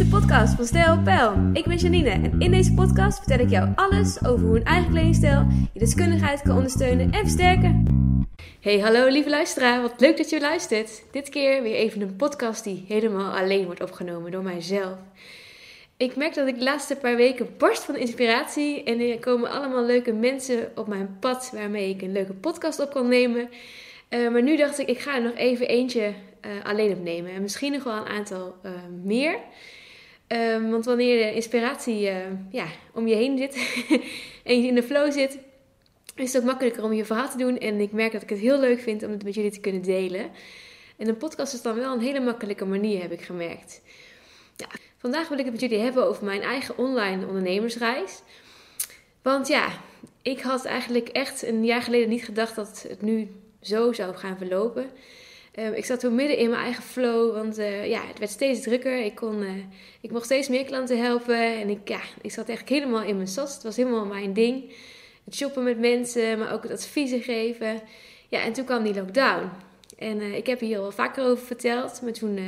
de podcast van Stijl Pijl. Ik ben Janine en in deze podcast vertel ik jou alles over hoe een eigen kledingstijl je deskundigheid kan ondersteunen en versterken. Hey, hallo lieve luisteraar, wat leuk dat je luistert. Dit keer weer even een podcast die helemaal alleen wordt opgenomen door mijzelf. Ik merk dat ik de laatste paar weken barst van inspiratie en er komen allemaal leuke mensen op mijn pad waarmee ik een leuke podcast op kan nemen. Uh, maar nu dacht ik, ik ga er nog even eentje uh, alleen opnemen. En misschien nog wel een aantal uh, meer. Um, want wanneer de inspiratie ja, om je heen zit en je in de flow zit, is het ook makkelijker om je verhaal te doen. En ik merk dat ik het heel leuk vind om het met jullie te kunnen delen. En een podcast is dan wel een hele makkelijke manier, heb ik gemerkt. Ja, vandaag wil ik het met jullie hebben over mijn eigen online ondernemersreis. Want ja, ik had eigenlijk echt een jaar geleden niet gedacht dat het nu zo zou gaan verlopen. Uh, ik zat toen midden in mijn eigen flow, want uh, ja, het werd steeds drukker. Ik, kon, uh, ik mocht steeds meer klanten helpen en ik, ja, ik zat echt helemaal in mijn sas. Het was helemaal mijn ding. Het shoppen met mensen, maar ook het adviezen geven. Ja, en toen kwam die lockdown. En ik heb hier al vaker over verteld, maar toen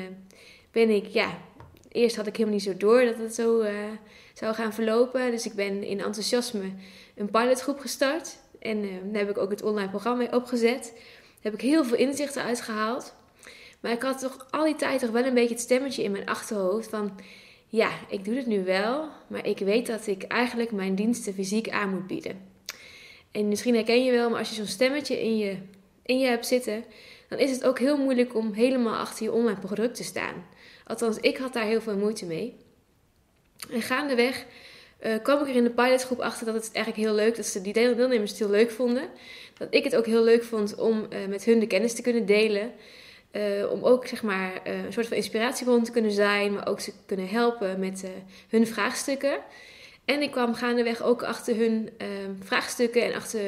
ben ik, ja, eerst had ik helemaal niet zo door dat het zo zou gaan verlopen. Dus ik ben in enthousiasme een pilotgroep gestart. En daar heb ik ook het online programma mee opgezet. Heb ik heel veel inzichten uitgehaald. Maar ik had toch al die tijd toch wel een beetje het stemmetje in mijn achterhoofd van... Ja, ik doe het nu wel, maar ik weet dat ik eigenlijk mijn diensten fysiek aan moet bieden. En misschien herken je wel, maar als je zo'n stemmetje in je, in je hebt zitten... dan is het ook heel moeilijk om helemaal achter je online product te staan. Althans, ik had daar heel veel moeite mee. En gaandeweg uh, kwam ik er in de pilotgroep achter dat het eigenlijk heel leuk, dat ze die deelnemers het heel leuk vonden. Dat ik het ook heel leuk vond om uh, met hun de kennis te kunnen delen. Uh, om ook zeg maar een soort van inspiratiebron te kunnen zijn, maar ook ze kunnen helpen met hun vraagstukken. En ik kwam gaandeweg ook achter hun vraagstukken en achter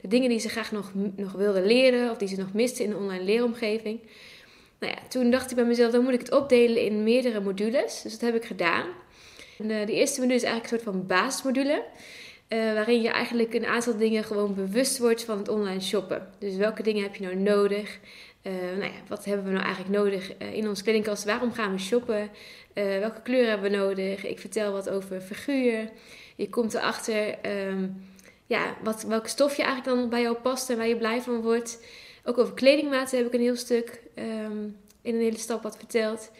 de dingen die ze graag nog, nog wilden leren of die ze nog misten in de online leeromgeving. Nou ja, toen dacht ik bij mezelf, dan moet ik het opdelen in meerdere modules. Dus dat heb ik gedaan. Eh, de eerste module is eigenlijk een soort van basismodule. Uh, waarin je eigenlijk een aantal dingen gewoon bewust wordt van het online shoppen. Dus welke dingen heb je nou nodig? Uh, nou ja, wat hebben we nou eigenlijk nodig in onze kledingkast? Waarom gaan we shoppen? welke kleuren hebben we nodig? Ik vertel wat over figuur. Je komt erachter um, ja, wat, welke stof je eigenlijk dan bij jou past en waar je blij van wordt. Ook over kledingmaten heb ik een heel stuk um, in een hele stap wat verteld.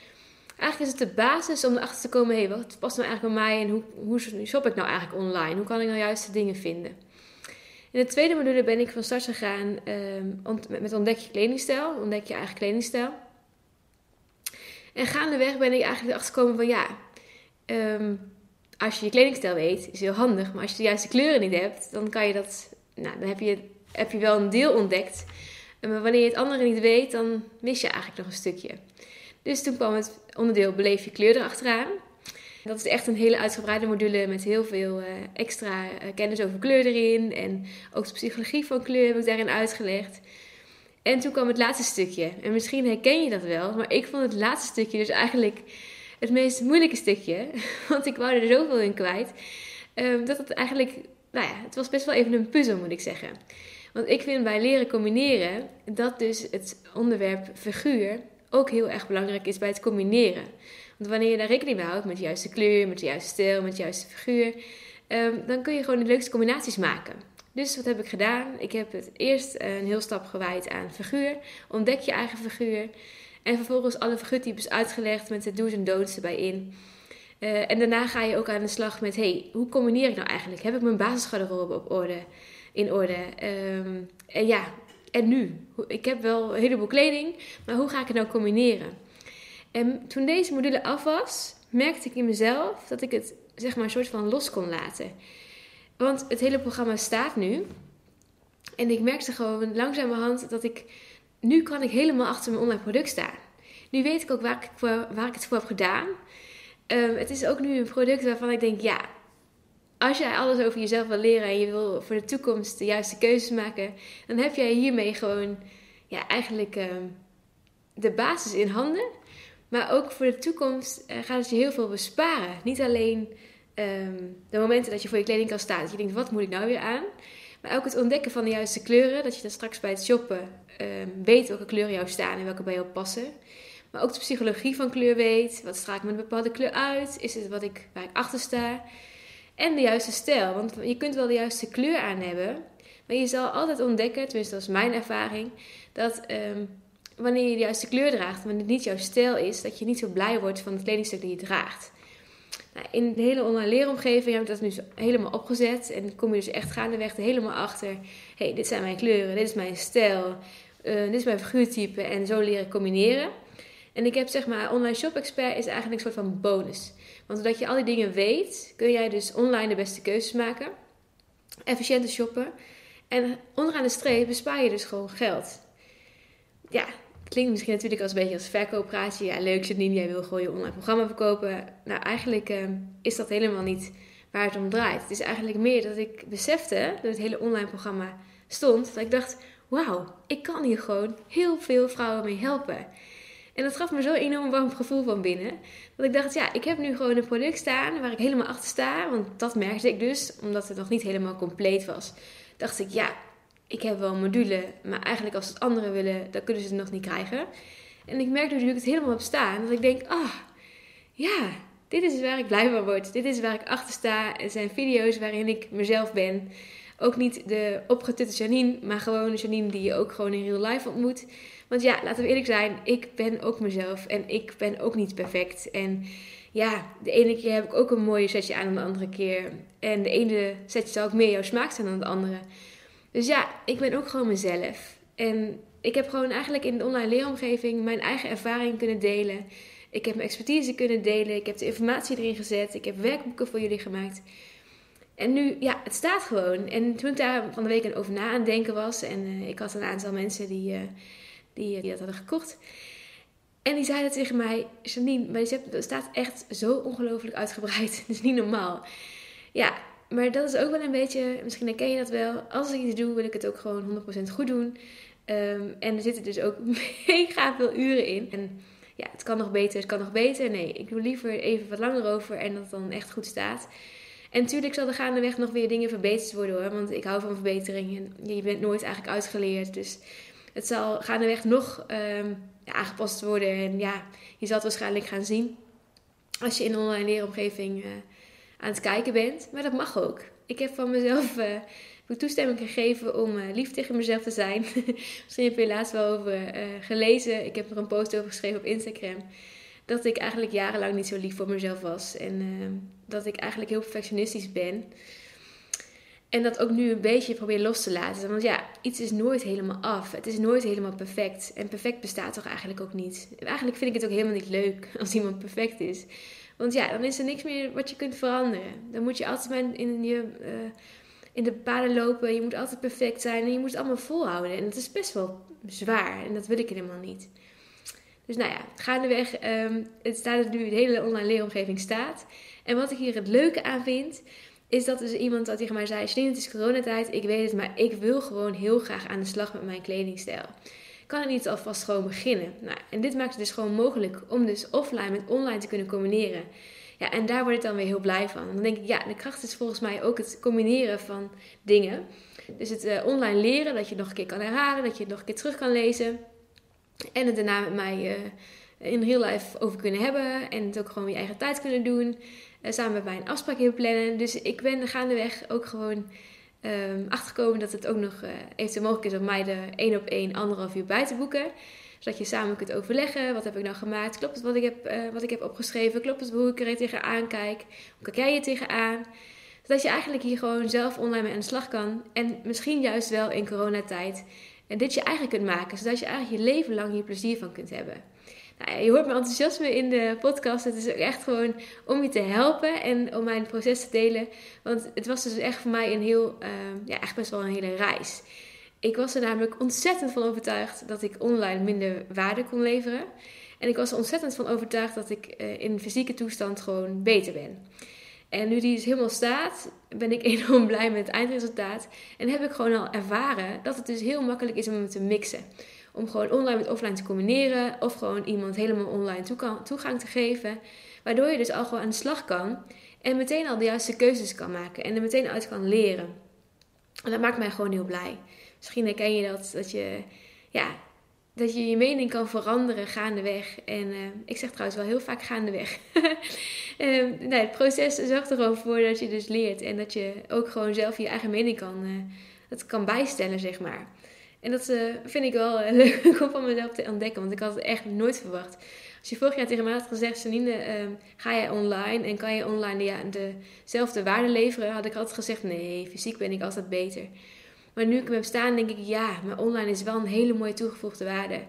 Eigenlijk is het de basis om erachter te komen, hé, hey, wat past nou eigenlijk bij mij en hoe, hoe shop ik nou eigenlijk online? Hoe kan ik nou juist de dingen vinden? In de tweede module ben ik van start gegaan um, met ontdek je kledingstijl, ontdek je eigen kledingstijl. En gaandeweg ben ik eigenlijk erachter gekomen van ja, um, als je je kledingstijl weet, is heel handig. Maar als je de juiste kleuren niet hebt, dan kan je dat, nou, dan heb je, heb je wel een deel ontdekt. Maar wanneer je het andere niet weet, dan mis je eigenlijk nog een stukje. Dus toen kwam het onderdeel Beleef je kleur erachteraan. Dat is echt een hele uitgebreide module met heel veel uh, extra uh, kennis over kleur erin. En ook de psychologie van kleur heb ik daarin uitgelegd. En toen kwam het laatste stukje. En misschien herken je dat wel, maar ik vond het laatste stukje dus eigenlijk het meest moeilijke stukje. Want ik wou er zoveel in kwijt. Um, dat het eigenlijk, nou ja, het was best wel even een puzzel moet ik zeggen. Want ik vind bij leren combineren dat dus het onderwerp figuur ook heel erg belangrijk is bij het combineren. Want wanneer je daar rekening mee houdt met de juiste kleur, met de juiste stijl, met de juiste figuur, um, dan kun je gewoon de leukste combinaties maken. Dus wat heb ik gedaan? Ik heb het eerst een heel stap gewijd aan figuur. Ontdek je eigen figuur. En vervolgens alle figuurtypes uitgelegd met de do's en don'ts erbij in. Uh, en daarna ga je ook aan de slag met: hey, hoe combineer ik nou eigenlijk? Heb ik mijn basisgarderobe op orde? In orde? Um, en ja, en nu? Ik heb wel een heleboel kleding, maar hoe ga ik het nou combineren? En toen deze module af was, merkte ik in mezelf dat ik het zeg maar een soort van los kon laten. Want het hele programma staat nu. En ik merkte gewoon langzamerhand dat ik... Nu kan ik helemaal achter mijn online product staan. Nu weet ik ook waar ik, waar ik het voor heb gedaan. Um, het is ook nu een product waarvan ik denk, ja, als jij alles over jezelf wil leren en je wil voor de toekomst de juiste keuzes maken, dan heb jij hiermee gewoon ja, eigenlijk ehm, de basis in handen. Maar ook voor de toekomst uh, gaat het je heel veel besparen. Niet alleen ehm, de momenten dat je voor je kledingkast staat, dat je denkt, wat moet ik nou weer aan? Maar ook het ontdekken van de juiste kleuren, dat je dan straks bij het shoppen um, weet welke kleuren jou staan en welke bij jou passen. Maar ook de psychologie van kleur weet. Wat straal ik met een bepaalde kleur uit? Is het wat ik, waar ik achter sta? En de juiste stijl. Want je kunt wel de juiste kleur aan hebben. Maar je zal altijd ontdekken, tenminste dat is mijn ervaring, dat ehm, wanneer je de juiste kleur draagt, wanneer het niet jouw stijl is, dat je niet zo blij wordt van het kledingstuk die je draagt. Nou, in de hele online leeromgeving heb ik dat nu helemaal opgezet. En kom je dus echt gaandeweg er helemaal achter. hey, dit zijn mijn kleuren, dit is mijn stijl, uh, dit is mijn figuurtype. En zo leren combineren. En ik heb zeg maar, online shop expert is eigenlijk een soort van bonus. Want doordat je al die dingen weet, kun jij dus online de beste keuzes maken. Efficiënter shoppen. En onderaan de streep bespaar je dus gewoon geld. Ja, klinkt misschien natuurlijk als een beetje als verkooppraatje. Ja, leuk Janine, jij wil gewoon je online programma verkopen. Nou, eigenlijk uh, is dat helemaal niet waar het om draait. Het is eigenlijk meer dat ik besefte, dat het hele online programma stond, dat ik dacht, wauw, ik kan hier gewoon heel veel vrouwen mee helpen. En dat gaf me zo'n enorm warm gevoel van binnen. Dat ik dacht, ja, ik heb nu gewoon een product staan waar ik helemaal achter sta. Want dat merkte ik dus, omdat het nog niet helemaal compleet was. Dacht ik, ja, ik heb wel een module, maar eigenlijk als het anderen willen, dan kunnen ze het nog niet krijgen. En ik merk nu ik het helemaal heb staan, dat ik denk, ah, oh, ja, dit is waar ik blij van word. Dit is waar ik achter sta. Het zijn video's waarin ik mezelf ben. Ook niet de opgetutte Janine, maar gewoon de Janine die je ook gewoon in real life ontmoet. Want ja, laten we eerlijk zijn, ik ben ook mezelf en ik ben ook niet perfect. En ja, de ene keer heb ik ook een mooie setje aan dan de andere keer. En de ene setje zal ook meer jouw smaak zijn dan de andere. Dus ja, ik ben ook gewoon mezelf. En ik heb gewoon eigenlijk in de online leeromgeving mijn eigen ervaring kunnen delen. Ik heb mijn expertise kunnen delen. Ik heb de informatie erin gezet. Ik heb werkboeken voor jullie gemaakt. En nu, ja, het staat gewoon. En toen ik daar van de week over na aan het denken was. En uh, ik had een aantal mensen die, uh, die, die dat hadden gekocht. En die zeiden tegen mij: Janine, maar het staat echt zo ongelooflijk uitgebreid. Het is niet normaal. Ja, maar dat is ook wel een beetje, misschien herken je dat wel. Als ik iets doe, wil ik het ook gewoon 100% goed doen. Um, en er zitten dus ook mega veel uren in. En ja, het kan nog beter, het kan nog beter. Nee, ik doe liever even wat langer over en dat het dan echt goed staat. En natuurlijk zal er gaandeweg nog weer dingen verbeterd worden hoor. Want ik hou van verbeteringen. Je bent nooit eigenlijk uitgeleerd. Dus het zal gaandeweg nog um, ja, aangepast worden. En ja, je zal het waarschijnlijk gaan zien. Als je in een online leeromgeving uh, aan het kijken bent. Maar dat mag ook. Ik heb van mezelf uh, toestemming gegeven om uh, lief tegen mezelf te zijn. Misschien heb je laatst wel over gelezen. Ik heb er een post over geschreven op Instagram. Dat ik eigenlijk jarenlang niet zo lief voor mezelf was. En dat ik eigenlijk heel perfectionistisch ben. En dat ook nu een beetje probeer los te laten. Want ja, iets is nooit helemaal af. Het is nooit helemaal perfect. En perfect bestaat toch eigenlijk ook niet. Eigenlijk vind ik het ook helemaal niet leuk als iemand perfect is. Want ja, dan is er niks meer wat je kunt veranderen. Dan moet je altijd maar in, je, uh, in de paden lopen. Je moet altijd perfect zijn. En je moet het allemaal volhouden. En dat is best wel zwaar. En dat wil ik helemaal niet. Dus nou ja, gaandeweg. Um, het staat nu de hele online leeromgeving staat. En wat ik hier het leuke aan vind is dat dus iemand dat tegen mij zei: Janine, het is coronatijd, ik weet het, maar ik wil gewoon heel graag aan de slag met mijn kledingstijl. Kan het niet alvast gewoon beginnen? Nou, en dit maakt het dus gewoon mogelijk om dus offline met online te kunnen combineren. Ja, en daar word ik dan weer heel blij van. Dan denk ik, ja, de kracht is volgens mij ook het combineren van dingen. Dus het uh, online leren, dat je het nog een keer kan herhalen, dat je het nog een keer terug kan lezen. En het daarna met mij uh, in real life over kunnen hebben. En het ook gewoon je eigen tijd kunnen doen. Uh, samen mij een afspraak in plannen. Dus ik ben gaandeweg ook gewoon achterkomen dat het ook nog uh, eventueel mogelijk is om mij er één op één anderhalf uur bij te boeken. Zodat je samen kunt overleggen. Wat heb ik nou gemaakt? Klopt het wat ik heb, uh, wat ik heb opgeschreven? Klopt het hoe ik er tegenaan kijk? Hoe kijk jij je tegenaan? Zodat je eigenlijk hier gewoon zelf online mee aan de slag kan. En misschien juist wel in coronatijd. En dit je eigen kunt maken. Zodat je eigenlijk je leven lang hier plezier van kunt hebben. Nou je hoort mijn enthousiasme in de podcast. Het is ook echt gewoon om je te helpen en om mijn proces te delen. Want het was dus echt voor mij een heel, uh, ja, echt best wel een hele reis. Ik was er namelijk ontzettend van overtuigd dat ik online minder waarde kon leveren. En ik was er ontzettend van overtuigd dat ik uh, in fysieke toestand gewoon beter ben. En nu die dus helemaal staat, ben ik enorm blij met het eindresultaat. En heb ik gewoon al ervaren dat het dus heel makkelijk is om hem te mixen. Om gewoon online met offline te combineren. Of gewoon iemand helemaal online toegang te geven. Waardoor je dus al gewoon aan de slag kan. En meteen al de juiste keuzes kan maken. En er meteen uit kan leren. En dat maakt mij gewoon heel blij. Misschien herken je dat. Dat je, ja, dat je je mening kan veranderen gaandeweg. En uh, ik zeg trouwens wel heel vaak gaandeweg. nee, het proces zorgt er gewoon voor dat je dus leert. En dat je ook gewoon zelf je eigen mening kan, uh, dat kan bijstellen, zeg maar. En dat vind ik wel leuk om van mezelf te ontdekken. Want ik had het echt nooit verwacht. Als je vorig jaar tegen mij had gezegd, Janine, ga jij online en kan je online ja, dezelfde waarde leveren? Had ik altijd gezegd, nee, fysiek ben ik altijd beter. Maar nu ik hem heb staan, denk ik, ja, maar online is wel een hele mooie toegevoegde waarde.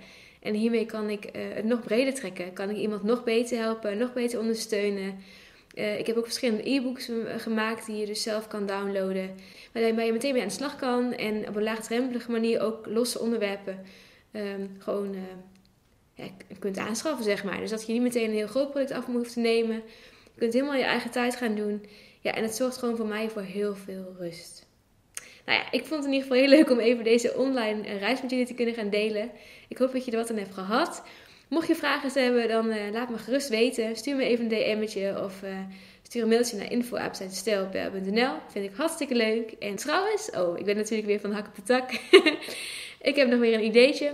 En hiermee kan ik uh, het nog breder trekken. Kan ik iemand nog beter helpen, nog beter ondersteunen. Uh, ik heb ook verschillende e-books gemaakt die je dus zelf kan downloaden. Waarbij je meteen mee aan de slag kan. En op een laagdrempelige manier ook losse onderwerpen um, gewoon ja, kunt aanschaffen, zeg maar. Dus dat je niet meteen een heel groot product af hoeft te nemen. Je kunt helemaal je eigen tijd gaan doen. Ja, en het zorgt gewoon voor mij voor heel veel rust. Nou ja, ik vond het in ieder geval heel leuk om even deze online reis met jullie te kunnen gaan delen. Ik hoop dat je er wat aan hebt gehad. Mocht je vragen hebben, dan uh, laat me gerust weten. Stuur me even een DM'tje of uh, stuur een mailtje naar info.stijlpl.nl. Vind ik hartstikke leuk. En trouwens, oh, ik ben natuurlijk weer van hak op de tak. ik heb nog weer een ideetje.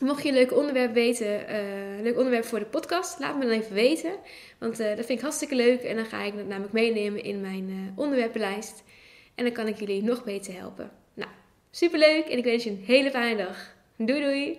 Mocht je een leuk onderwerp weten, uh, leuk onderwerp voor de podcast, laat me dan even weten. Want dat vind ik hartstikke leuk. En dan ga ik dat namelijk meenemen in mijn onderwerpenlijst. En dan kan ik jullie nog beter helpen. Nou, superleuk en ik wens je een hele fijne dag. Doei doei!